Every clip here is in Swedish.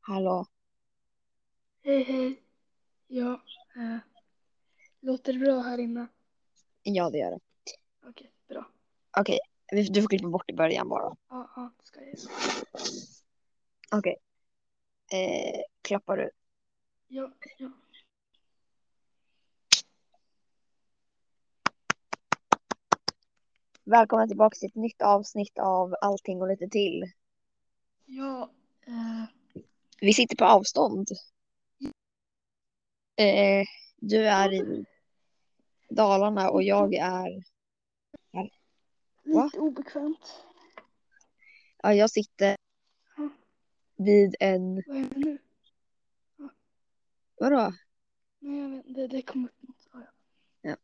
Hallå? Hej hej. Ja, eh, låter det bra här inne? Ja, det gör det. Okej, bra. Okej, vi- du får klippa bort i början bara. Ja, ja, det ska jag göra. Okej. Eh, klappar du? Ja, ja. Välkomna tillbaka till ett nytt avsnitt av Allting och lite till. Ja, eh, Vi sitter på avstånd. Eh, du är i Dalarna och jag är... Va? lite obekvämt. Ja, jag sitter vid en... Vad är det nu? Vadå? Nej, jag vet inte. Det kom upp något. Ja,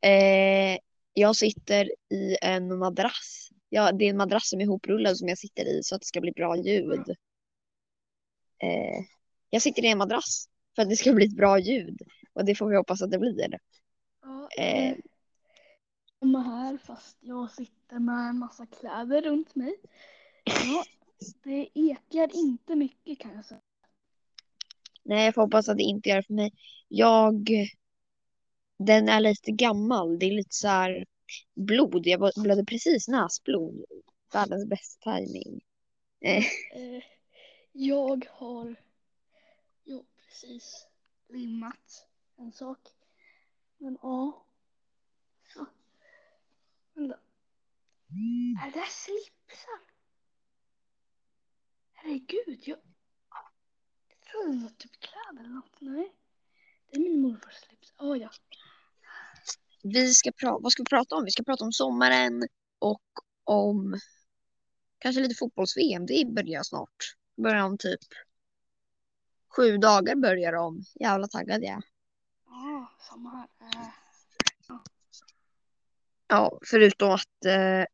ja. Eh, jag sitter i en madrass. Ja, det är en madrass som är ihoprullad som jag sitter i så att det ska bli bra ljud. Eh, jag sitter i en madrass för att det ska bli ett bra ljud. Och det får vi hoppas att det blir. ja Eh. Samma här fast jag sitter med en massa kläder runt mig. Ja, det ekar inte mycket kan jag säga. Nej, jag får hoppas att det inte gör det för mig. Jag... Den är lite gammal. Det är lite så här blod. Jag blödde precis näsblod. Världens bästa timing. Eh, Eh, jag har ja, precis limmat en sak. Men ja. Så. Vänta. Är det där slipsar? Herregud, jag, jag trodde det var typ kläder eller något. Nej. Det är min morfars slips. Oh, ja. vi ska prata... Vad ska vi prata om? Vi ska prata om sommaren och om kanske lite fotbolls-VM. Det börjar snart. Börjar om typ sju dagar börjar om. Jävla taggad jag. Ja, samma här. Eh, Ja, förutom att eh,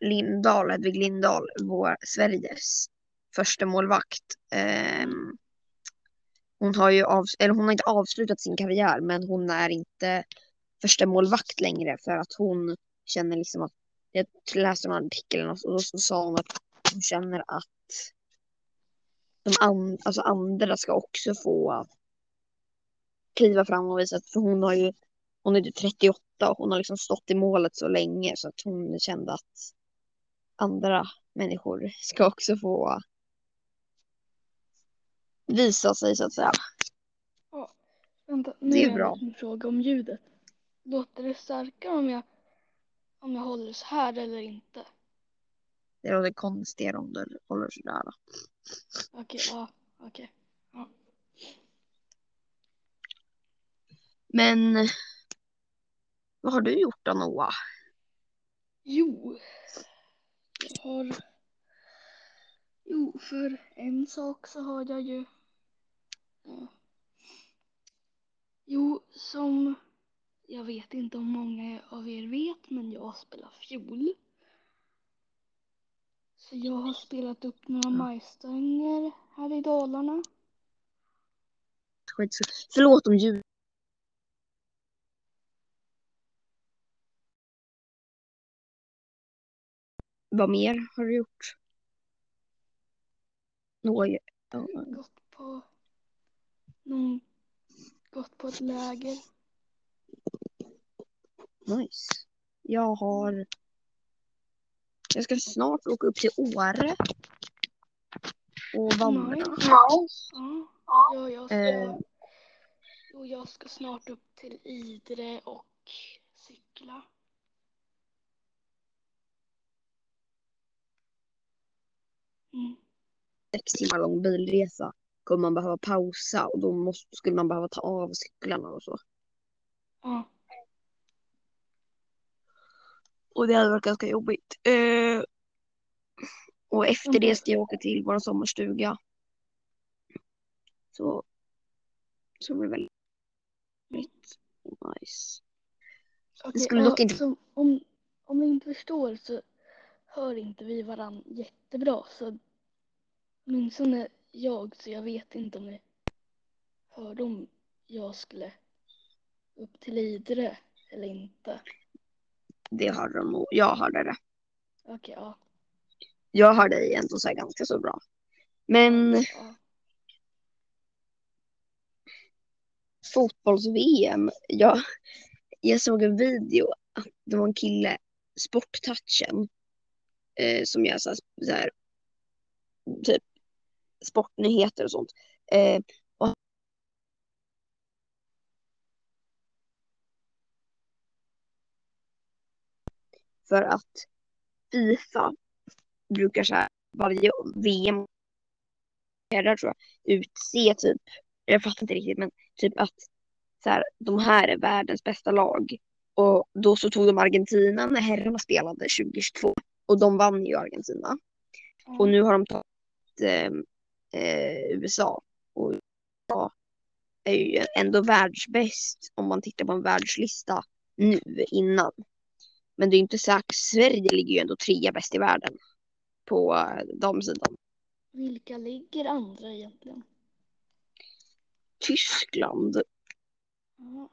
Lindahl, Hedvig Lindahl, vår Sveriges första målvakt. ehm, hon har ju av, eller hon har inte avslutat sin karriär, men hon är inte första målvakt längre för att hon känner liksom att jag läste en artikel och så, så sa hon att hon känner att de an, alltså andra ska också få kliva fram och visa att för hon har ju hon är ju 38 och hon har liksom stått i målet så länge så att hon kände att andra människor ska också få visa sig så att säga. vänta, nu Det är är bra. en fråga om ljudet. Låter det starkare om jag, om jag håller så här eller inte? Det låter konstigare om du håller sådär. Okej, ja, okej. Men vad har du gjort då Noah? Jo, jag har... Jo, för en sak så har jag ju... jo, som jag vet inte om många av er vet, men jag spelar fiol. Så jag har spelat upp några Mm. majstänger här i Dalarna. Förlåt om ljud. Vad mer har du gjort? Ja, Gått på... Någon, gått på ett läger. nice. Jag har... Jag ska snart åka upp till Åre. Och vandra. Nice. Ja, ja jag, ska, Eh. jo, jag ska snart upp till Idre och cykla. Mm. sex timmar lång bilresa kommer man behöva pausa och då måste, skulle man behöva ta av cyklarna och så. Ja, Och det hade varit ganska jobbigt. Eh, och efter det ska jag åka till vår sommarstuga. Så, så blir det väldigt nice. okej. skulle ja, dock inte- så om, om ni inte förstår så hör inte vi varandra jättebra. Så åtminstone jag, så jag vet inte om ni hörde om jag skulle upp till Idre eller inte. Det har de nog. Jag har det. Okej, okay, ja. Jag har det ändå så ganska så bra. Men ja. fotbolls-VM. Jag, jag såg en video. Det var en kille, Sporttouchen, eh, som gör så här, så här, typ sportnyheter och sånt. Eh, för att Fifa brukar så här varje VM tror jag utse typ, jag fattar inte riktigt men typ att så här, de här är världens bästa lag. Och då så tog de Argentina när herrarna spelade 2022 och de vann ju Argentina. Och nu har de tagit eh, eh, USA. Och USA är ju ändå världsbäst om man tittar på en världslista nu innan. Men det är inte säkert. Sverige ligger ju ändå trea bäst i världen på eh, damsidan. Vilka ligger andra egentligen? Tyskland. Ja.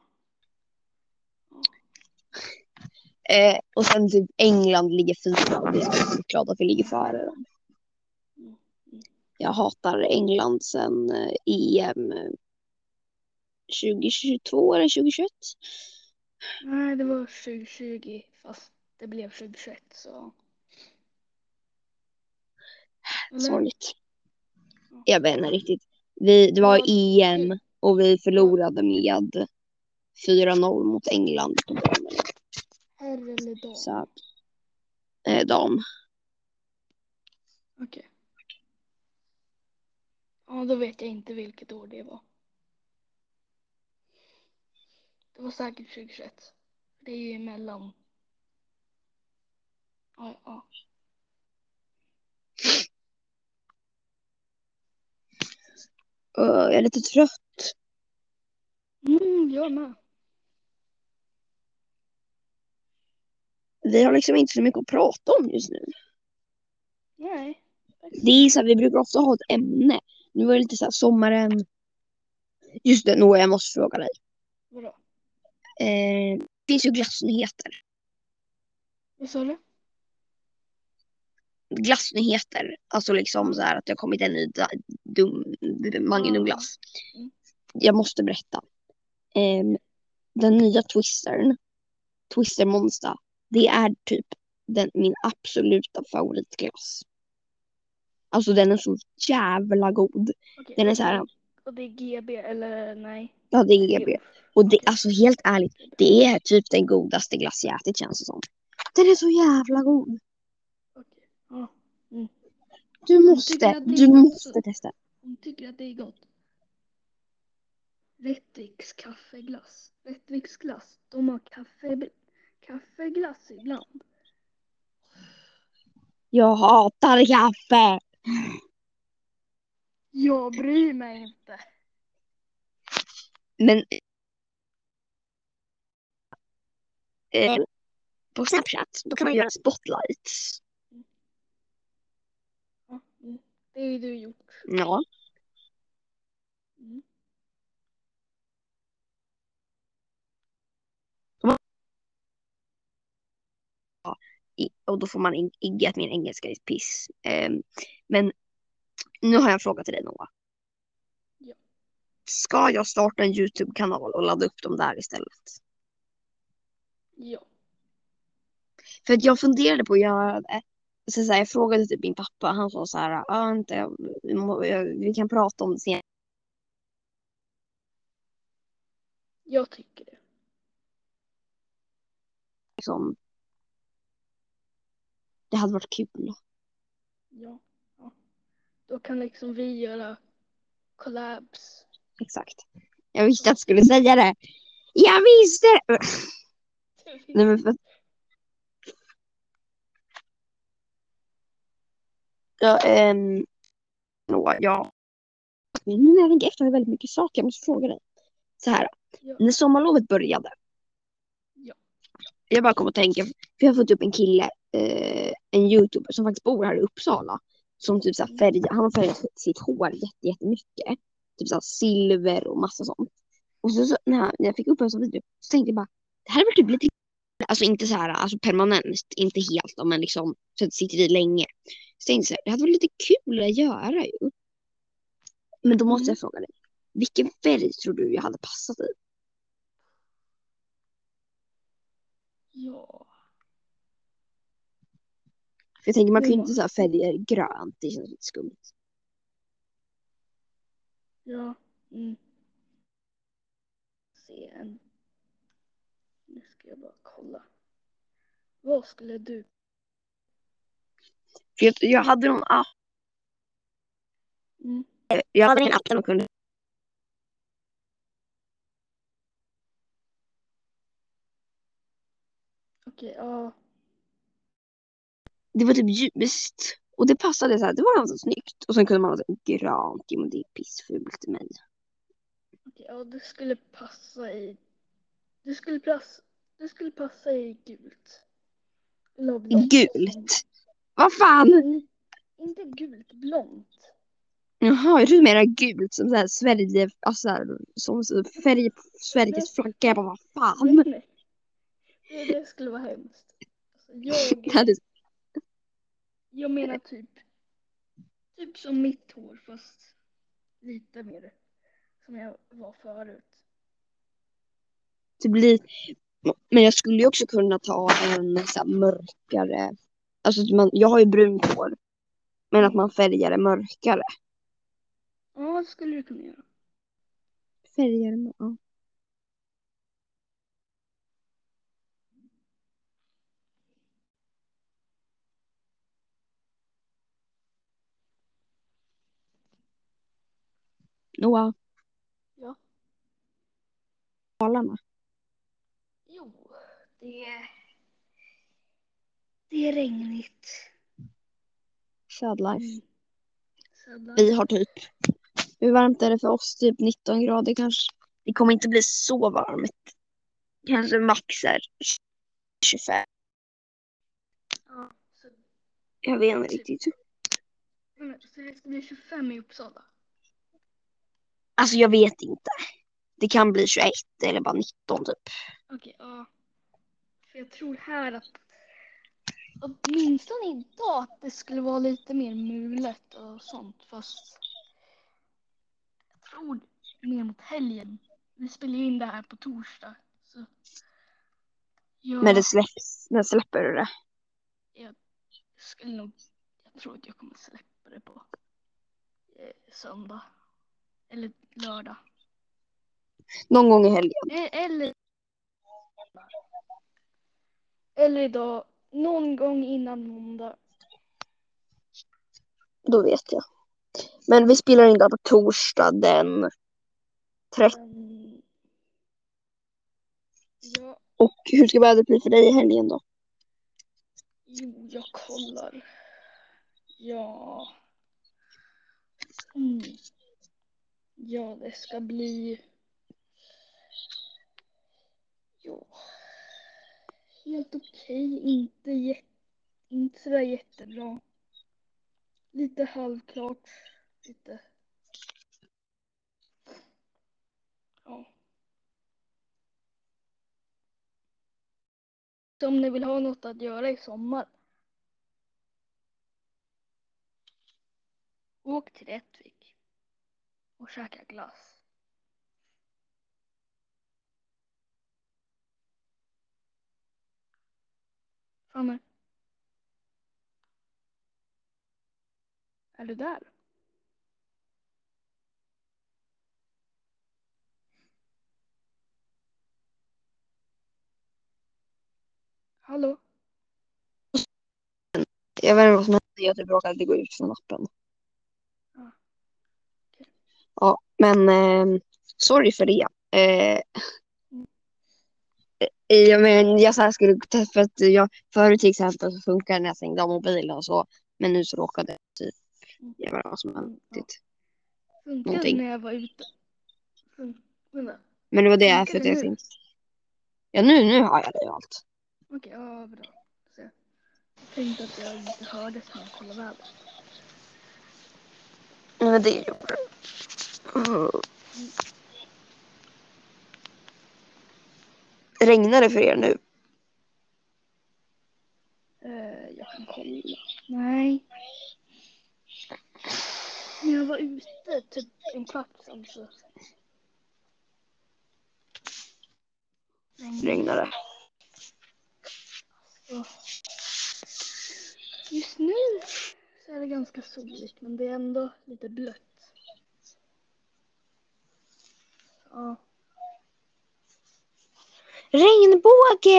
Eh, och sen typ England ligger fyra. Vi är glada att vi ligger före dem. Jag hatar England sen eh, EM 2022 eller 2021. Nej, det var 2020 fast det blev 2021 så. Eller? Sorgligt. Jag vet inte riktigt. Vi, det var EM och vi förlorade med 4-0 mot England på damen. Herr eller dam? Så att, eh, dam. Okej. Ja, då vet jag inte vilket år det var. Det var säkert 2021. Det är ju emellan. Ja. Uh, jag är lite trött. Mm, jag med. Vi har liksom inte så mycket att prata om just nu. Nej. Det är så här, vi brukar ofta ha ett ämne. Nu var det lite så här sommaren. Just det, Noah, jag måste fråga dig. Vadå? Eh, det finns ju glassnyheter. Vad sa du? Glassnyheter. Alltså liksom så här att det har kommit en ny dum, Mange. Douglas. Jag måste berätta. Eh, den nya twistern, Twister Monster, det är typ den, min absoluta favoritglass. Alltså den är så jävla god. Okej, Den är så här- Och det är GB eller nej? Ja, det är GB. Och det, alltså helt ärligt, det är typ den godaste glass jag ätit känns det som. Den är så jävla god. Du måste, du måste testa. Hon tycker att det är gott. Rättviks kaffeglass. Rättviks glass. De har kaffe, kaffeglass ibland. Jag hatar kaffe. Jag bryr mig inte. Men eh, på Snapchat, då kan man göra spotlights. Ja, mm. Det har ju du gjort. Ja. Mm. och då får man igga att min engelska är piss. Ehm, men nu har jag en fråga till dig Noah. Ja. Ska jag starta en YouTube-kanal och ladda upp dem där istället? Ja. För att jag funderade på att göra det. Så, så här, jag frågade typ min pappa, han sa så här, ah, inte, vi, må, jag- vi kan prata om det sen. Jag tycker det. Liksom, det hade varit kul. Ja. ja. Då kan liksom vi göra collabs. Exakt. Jag visste att du skulle säga det. Jag visste det! Nej, men för... Ja, ehm... Noah, ja. Nu när jag tänker efter har jag väldigt mycket saker jag måste fråga dig. Så här, Ja. när sommarlovet började. Ja. Jag bara kom att tänka, för jag har fått upp en kille, eh, en youtuber som faktiskt bor här i Uppsala. Som typ såhär färg, han har färgat sitt hår jätte, jättemycket. Typ såhär silver och massa sånt. Och så, så när, jag, när jag fick upp en sån video så tänkte jag bara, det här är väl typ lite Alltså inte så här, alltså permanent, inte helt men liksom så att det sitter i länge. Så tänkte jag så här, det hade varit lite kul att göra ju. Men då måste Mm. jag fråga dig. Vilken färg tror du jag hade passat i? Ja. För jag tänker man kan ju inte så här färger grönt, det känns lite skumt. Ja. Mm. Se en. Nu ska jag bara kolla. Vad skulle du? För jag, jag hade någon app, Mm. jag hade en app där man kunde Okej, ja. det var typ ljust. Och det passade så här, det var ganska snyggt. Och sen kunde man ha så här jo men det är pissfult i mig. Okej, ja, det skulle passa i... Det skulle passa, det skulle passa i gult. Eller blont. Gult? Vad fan? Inte gult, blont. Jaha, jag trodde mera gult som så här Sverige, alltså så här, som så färg på Sveriges flagga. Jag bara, vad fan? Nej, nej. Det, det skulle vara hemskt. Alltså, jag, jag menar typ, typ som mitt hår fast lite mer som jag var förut. det blir, men jag skulle ju också kunna ta en så här mörkare, alltså man, jag har ju brunt hår. Men att man färgar det mörkare. Ja, det skulle du kunna göra. Färgar det, ja. Noah. Ja. Dalarna. Jo, det det är regnigt. Sad life. Mm. Vi har typ, hur varmt är det för oss? Typ 19 grader kanske. Det kommer inte bli så varmt. Kanske max är 25. Ja, så, Jag vet inte riktigt. men, så det ska bli 25 i Uppsala. Alltså jag vet inte. Det kan bli 21 eller bara 19 typ. Okej, ja. För jag tror här att åtminstone idag att det skulle vara lite mer mulet och sånt fast jag tror mer mot helgen. Vi spelar ju in det här på torsdag. Så jag Men det släpps, när släpper du det? skulle nog, jag tror att jag kommer släppa det på eh, söndag. Eller lördag. Någon gång i helgen. E- Eller eller idag, någon gång innan måndag. Då vet jag. Men vi spelar in det på torsdag den 30. Mm. Ja, Och hur ska vädret bli för dig i helgen då? jo, jag kollar. Ja. Mm. Ja, det ska bli. Ja. Helt okej, inte, inte sådär jättebra. Lite halvklart. Lite. Ja. Så om ni vill ha något att göra i sommar. Åk till Rättvik. Och käka glass. Fanny. Är du där? Hallå? Jag vet inte vad som hände. Jag typ råkade gå ut från appen. Ja. Okej. Ja, men eh, sorry för det. Eh, ja, men jag så här skulle för att jag förut till exempel så funkar det när jag stängde av mobilen och så. Men nu så råkade typ jag vet inte vad som. Ja. Funkade när jag var ute? Fun- Vänta. Men det var det jag för att det jag tänkte. Ja nu, nu har jag det och allt. Okej, ja bra. Så jag tänkte att jag inte hördes när jag kollade vädret. Men det gjorde det. Mm. Regnar det för er nu? Eh, jag kan kolla. Nej. Ja, jag var ute typ en kvart sedan så Regnade det. Just nu så är det ganska soligt men det är ändå lite blött. Ja, Regnbåge!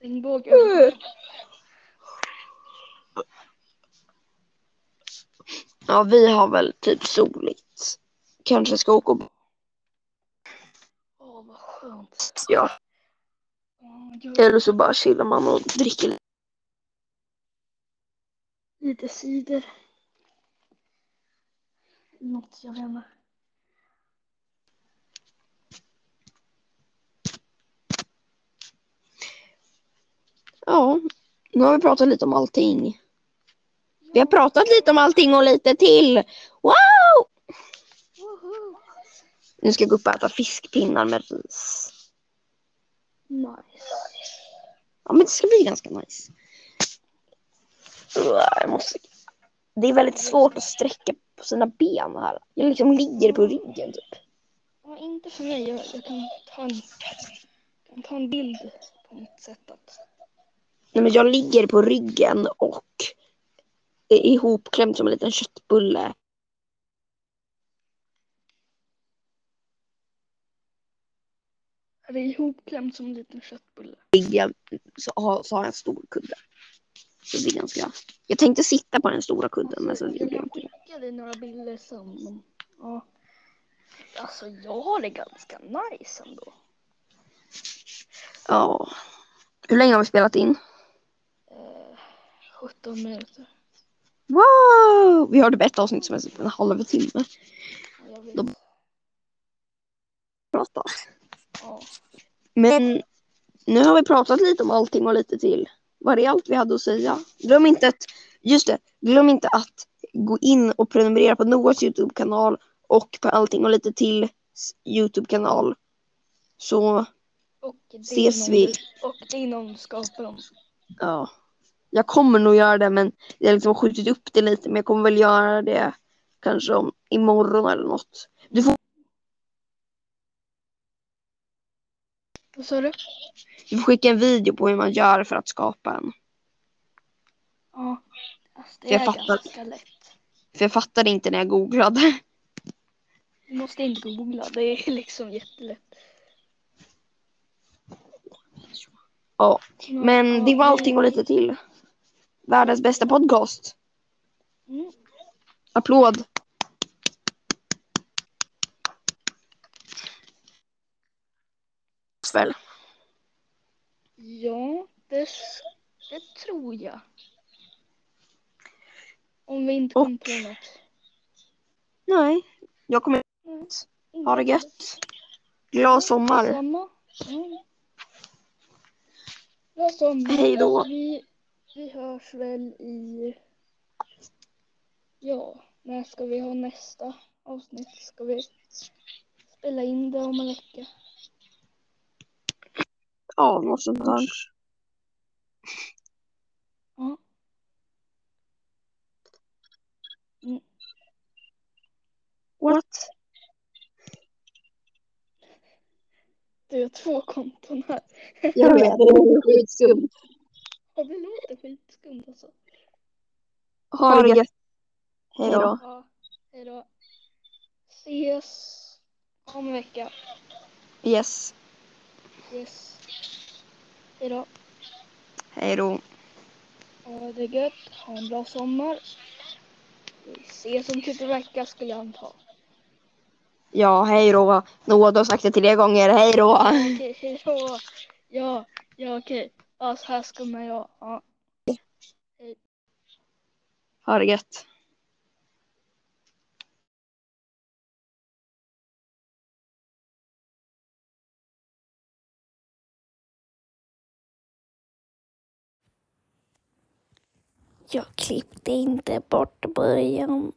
Regnbåge Ja, vi har väl typ soligt. Kanske ska åka och... Åh vad skönt. Ja, eller så bara chillar man och dricker lite cider. Något jag vet inte. Ja, nu har vi pratat lite om allting. Vi har pratat lite om allting och lite till. Wow! Woho! Nu ska jag gå upp och äta fiskpinnar med ris. Nice. Ja, men det ska bli ganska nice. Jag måste... Det är väldigt svårt att sträcka på sina ben här. Jag liksom ligger på ryggen typ. Ja, inte för mig. Jag, jag kan, ta en, kan ta en bild på mitt sätt att... Nej, men jag ligger på ryggen och är ihopklämd som en liten köttbulle. Är det ihopklämd som en liten köttbulle? Ligger, så, har, så har jag en stor kudde. Så det blir ganska... Jag tänkte sitta på den stora kudden men så gjorde jag jag inte det. skicka dig några bilder. Men, ja. Alltså jag har det ganska nice ändå. Ja. Hur länge har vi spelat in? Eh, 17 minuter. Wow! Vi har typ ett avsnitt som är typ en halv timme. Jag. Då- Prata. Ja. Men nu har vi pratat lite om allting och lite till. Var det allt vi hade att säga? Glöm inte att, just det, glöm inte att gå in och prenumerera på Noahs Youtube-kanal och på allting och lite till Youtube-kanal. Så Och Ses vi. Och skapar dem. ja, jag kommer nog göra det men jag har liksom skjutit upp det lite men jag kommer väl göra det kanske om imorgon eller något. Du får, Vad sa du? du får skicka en video på hur man gör för att skapa en. Ja. Alltså, det Jag är fattar. ganska lätt. För jag fattade inte när jag googlade. Du måste inte googla. Det är liksom jättelätt. Ja, men det var allting och lite till. Världens bästa podcast. Mm. Applåd. Väl. Ja, det, det tror jag. Om vi inte Och- kom på något. Nej, jag kommer Nej, ha det gött. Glad sommar. Mm. Glad sommar. Hej då. Vi, vi hörs väl i... Ja, när ska vi ha nästa avsnitt? Ska vi spela in det om en vecka? Ja, något sånt där. Ja. What? Du har två konton här. Jag vet, det är skitskumt. Ja, det låter skitskumt alltså. Ha det gött. Hej då. Ja, hej då. Ses om en vecka. Yes. Yes. Hej då. Hej då. Ha det gött. Ha en bra sommar. Vi ses om typ en vecka skulle jag anta. Ja, hej då. Noah, du har sagt det tre gånger. Hej då. Okej, hej då. Ja, ja okej. Ja, så här ska man göra. Ja. Ha det gött. Jag klippte inte bort början.